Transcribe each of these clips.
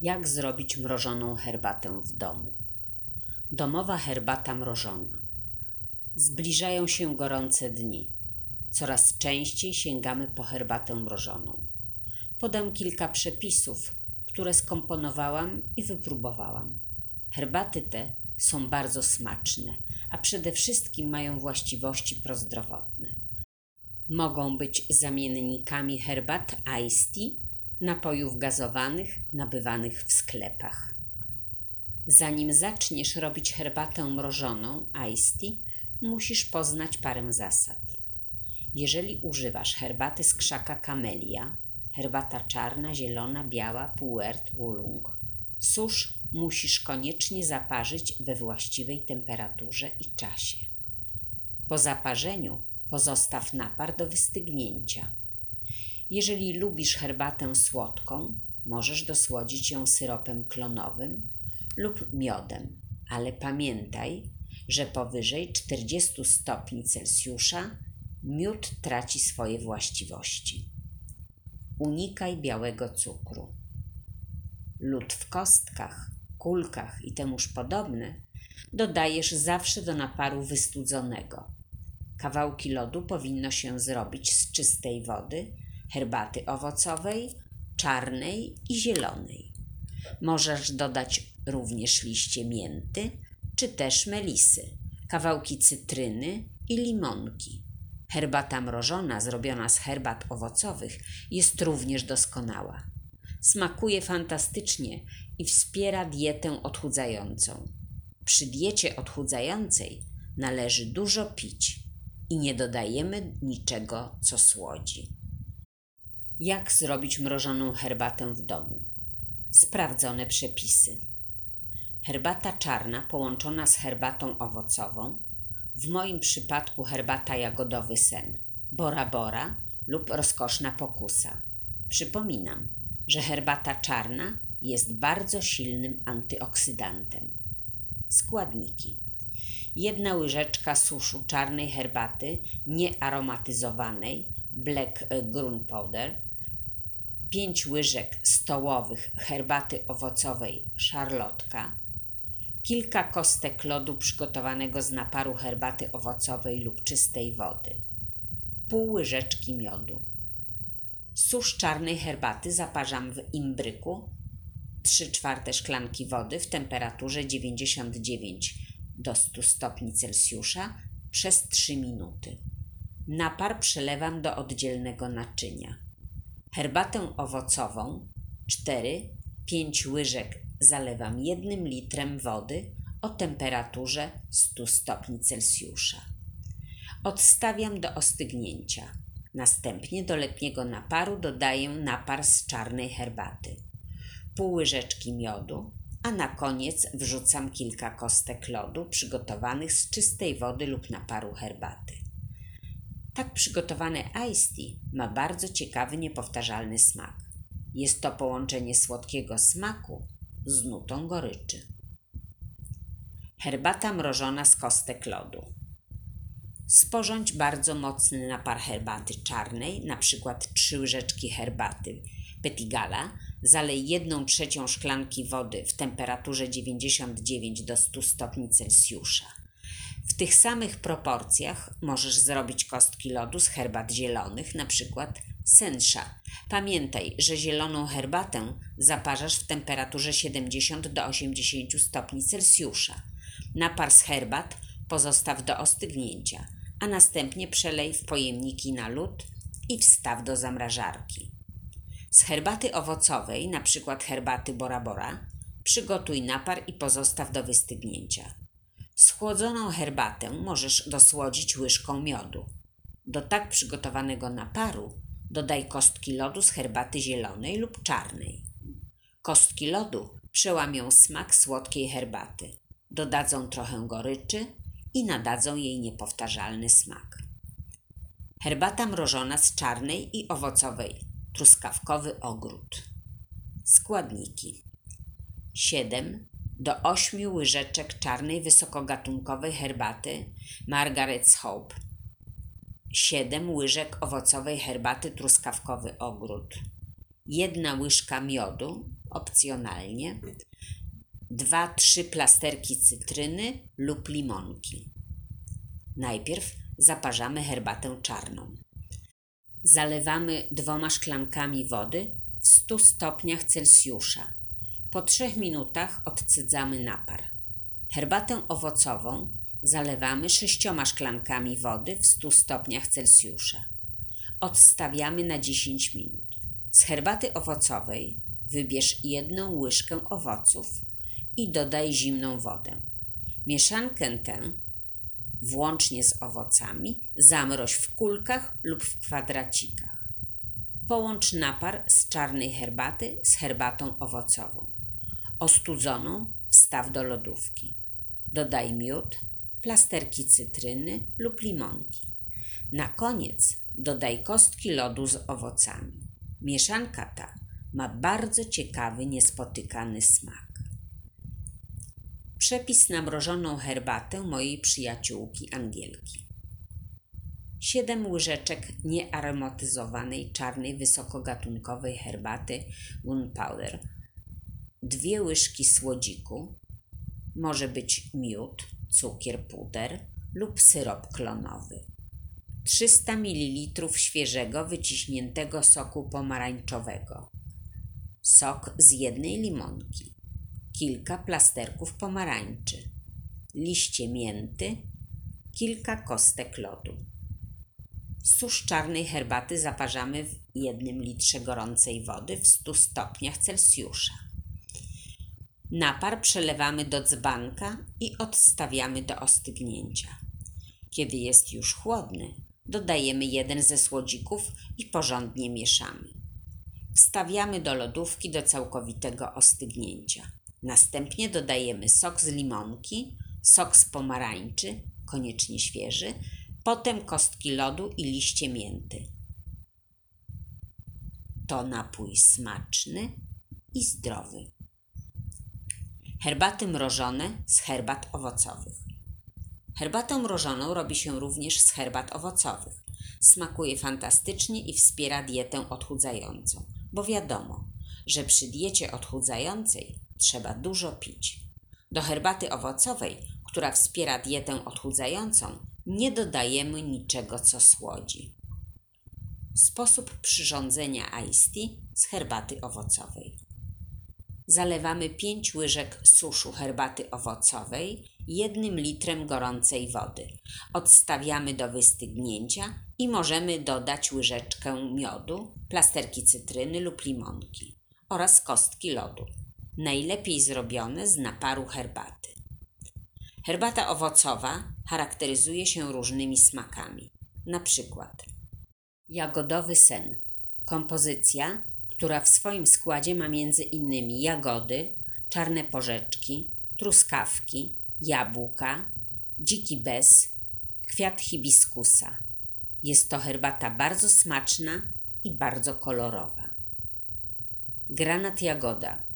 Jak zrobić mrożoną herbatę w domu? Domowa herbata mrożona. Zbliżają się gorące dni. Coraz częściej sięgamy po herbatę mrożoną. Podam kilka przepisów, które skomponowałam i wypróbowałam. Herbaty te są bardzo smaczne, a przede wszystkim mają właściwości prozdrowotne. Mogą być zamiennikami herbat iced tea napojów gazowanych nabywanych w sklepach. Zanim zaczniesz robić herbatę mrożoną iced tea, musisz poznać parę zasad. Jeżeli używasz herbaty z krzaka kamelia, herbata czarna, zielona, biała, puert, oolong, susz musisz koniecznie zaparzyć we właściwej temperaturze i czasie. Po zaparzeniu pozostaw napar do wystygnięcia jeżeli lubisz herbatę słodką, możesz dosłodzić ją syropem klonowym lub miodem, ale pamiętaj, że powyżej 40 stopni Celsjusza miód traci swoje właściwości. Unikaj białego cukru. Lód w kostkach, kulkach i temuż podobne dodajesz zawsze do naparu wystudzonego. Kawałki lodu powinno się zrobić z czystej wody herbaty owocowej, czarnej i zielonej. Możesz dodać również liście mięty czy też melisy, kawałki cytryny i limonki. Herbata mrożona zrobiona z herbat owocowych jest również doskonała. Smakuje fantastycznie i wspiera dietę odchudzającą. Przy diecie odchudzającej należy dużo pić i nie dodajemy niczego, co słodzi. Jak zrobić mrożoną herbatę w domu? Sprawdzone przepisy. Herbata czarna połączona z herbatą owocową, w moim przypadku herbata jagodowy sen, bora bora lub rozkoszna pokusa. Przypominam, że herbata czarna jest bardzo silnym antyoksydantem. Składniki: jedna łyżeczka suszu czarnej herbaty niearomatyzowanej Black Powder, 5 łyżek stołowych herbaty owocowej szarlotka, kilka kostek lodu przygotowanego z naparu herbaty owocowej lub czystej wody, pół łyżeczki miodu. Susz czarnej herbaty zaparzam w imbryku 3 czwarte szklanki wody w temperaturze 99 do 100 stopni Celsjusza przez 3 minuty. Napar przelewam do oddzielnego naczynia. Herbatę owocową 4-5 łyżek zalewam jednym litrem wody o temperaturze 100 stopni Celsjusza. Odstawiam do ostygnięcia. Następnie do letniego naparu dodaję napar z czarnej herbaty, pół łyżeczki miodu, a na koniec wrzucam kilka kostek lodu przygotowanych z czystej wody lub naparu herbaty. Tak przygotowany iced tea ma bardzo ciekawy, niepowtarzalny smak. Jest to połączenie słodkiego smaku z nutą goryczy. Herbata mrożona z kostek lodu. Sporządź bardzo mocny napar herbaty czarnej, przykład 3 łyżeczki herbaty Petigala, zalej 1 trzecią szklanki wody w temperaturze 99 do 100 stopni Celsjusza. W tych samych proporcjach możesz zrobić kostki lodu z herbat zielonych, przykład sensza. Pamiętaj, że zieloną herbatę zaparzasz w temperaturze 70 do 80 stopni Celsjusza. Napar z herbat pozostaw do ostygnięcia, a następnie przelej w pojemniki na lód i wstaw do zamrażarki. Z herbaty owocowej, przykład herbaty Bora Bora, przygotuj napar i pozostaw do wystygnięcia. Schłodzoną herbatę możesz dosłodzić łyżką miodu. Do tak przygotowanego naparu dodaj kostki lodu z herbaty zielonej lub czarnej. Kostki lodu przełamią smak słodkiej herbaty, dodadzą trochę goryczy i nadadzą jej niepowtarzalny smak. Herbata mrożona z czarnej i owocowej, truskawkowy ogród. Składniki: 7 do 8 łyżeczek czarnej wysokogatunkowej herbaty Margaret's Hope, 7 łyżek owocowej herbaty truskawkowy ogród, 1 łyżka miodu opcjonalnie, 2-3 plasterki cytryny lub limonki. Najpierw zaparzamy herbatę czarną. Zalewamy dwoma szklankami wody w 100 stopniach Celsjusza. Po 3 minutach odcydzamy napar. Herbatę owocową zalewamy sześcioma szklankami wody w 100 stopniach Celsjusza. Odstawiamy na 10 minut. Z herbaty owocowej wybierz jedną łyżkę owoców i dodaj zimną wodę. Mieszankę tę, włącznie z owocami, zamroź w kulkach lub w kwadracikach. Połącz napar z czarnej herbaty z herbatą owocową. Ostudzoną wstaw do lodówki. Dodaj miód, plasterki cytryny lub limonki. Na koniec dodaj kostki lodu z owocami. Mieszanka ta ma bardzo ciekawy, niespotykany smak. Przepis na mrożoną herbatę mojej przyjaciółki Angielki. 7 łyżeczek niearomatyzowanej czarnej wysokogatunkowej herbaty Gunpowder, dwie łyżki słodziku, może być miód, cukier puder lub syrop klonowy. 300 ml świeżego wyciśniętego soku pomarańczowego. Sok z jednej limonki. Kilka plasterków pomarańczy. Liście mięty. Kilka kostek lodu. Susz czarnej herbaty zaparzamy w jednym litrze gorącej wody w 100 stopniach Celsjusza. Napar przelewamy do dzbanka i odstawiamy do ostygnięcia. Kiedy jest już chłodny, dodajemy jeden ze słodzików i porządnie mieszamy. Wstawiamy do lodówki do całkowitego ostygnięcia. Następnie dodajemy sok z limonki, sok z pomarańczy, koniecznie świeży, potem kostki lodu i liście mięty. To napój smaczny i zdrowy. Herbaty mrożone z herbat owocowych. Herbatę mrożoną robi się również z herbat owocowych. Smakuje fantastycznie i wspiera dietę odchudzającą, bo wiadomo, że przy diecie odchudzającej trzeba dużo pić. Do herbaty owocowej, która wspiera dietę odchudzającą, nie dodajemy niczego, co słodzi. Sposób przyrządzenia iced tea z herbaty owocowej. Zalewamy 5 łyżek suszu herbaty owocowej jednym litrem gorącej wody. Odstawiamy do wystygnięcia i możemy dodać łyżeczkę miodu, plasterki cytryny lub limonki oraz kostki lodu. Najlepiej zrobione z naparu herbaty. Herbata owocowa charakteryzuje się różnymi smakami. Na przykład jagodowy sen. Kompozycja która w swoim składzie ma między innymi jagody, czarne porzeczki, truskawki, jabłka, dziki bez, kwiat hibiskusa. Jest to herbata bardzo smaczna i bardzo kolorowa. Granat jagoda.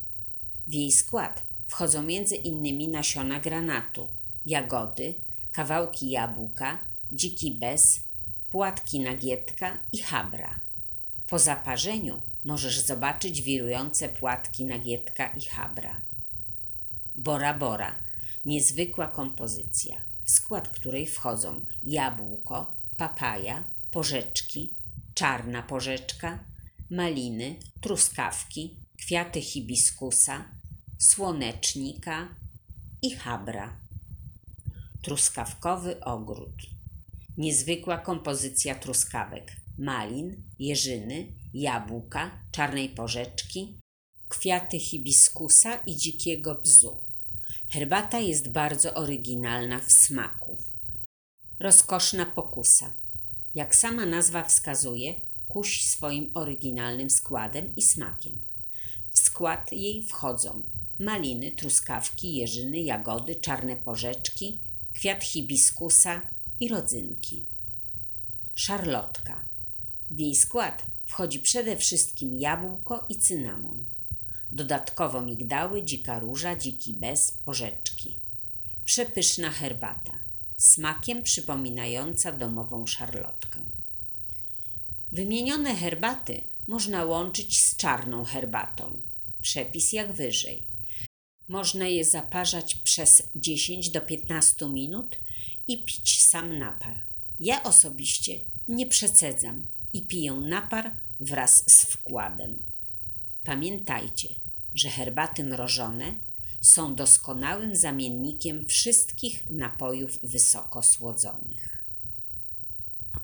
W jej skład wchodzą między innymi nasiona granatu, jagody, kawałki jabłka, dziki bez, płatki nagietka i habra. Po zaparzeniu możesz zobaczyć wirujące płatki nagietka i habra. Bora Bora niezwykła kompozycja, w skład której wchodzą jabłko, papaja, porzeczki, czarna porzeczka, maliny, truskawki, kwiaty hibiskusa, słonecznika i habra. Truskawkowy ogród. Niezwykła kompozycja truskawek, malin, jeżyny, jabłka, czarnej porzeczki, kwiaty hibiskusa i dzikiego bzu. Herbata jest bardzo oryginalna w smaku. Rozkoszna pokusa. Jak sama nazwa wskazuje, kuś swoim oryginalnym składem i smakiem. W skład jej wchodzą maliny, truskawki, jeżyny, jagody, czarne porzeczki, kwiat hibiskusa i rodzynki. Szarlotka. W jej skład wchodzi przede wszystkim jabłko i cynamon. Dodatkowo migdały, dzika róża, dziki bez, porzeczki. Przepyszna herbata, smakiem przypominająca domową szarlotkę. Wymienione herbaty można łączyć z czarną herbatą. Przepis jak wyżej. Można je zaparzać przez 10 do 15 minut i pić sam napar. Ja osobiście nie przecedzam i piję napar wraz z wkładem. Pamiętajcie, że herbaty mrożone są doskonałym zamiennikiem wszystkich napojów wysoko słodzonych.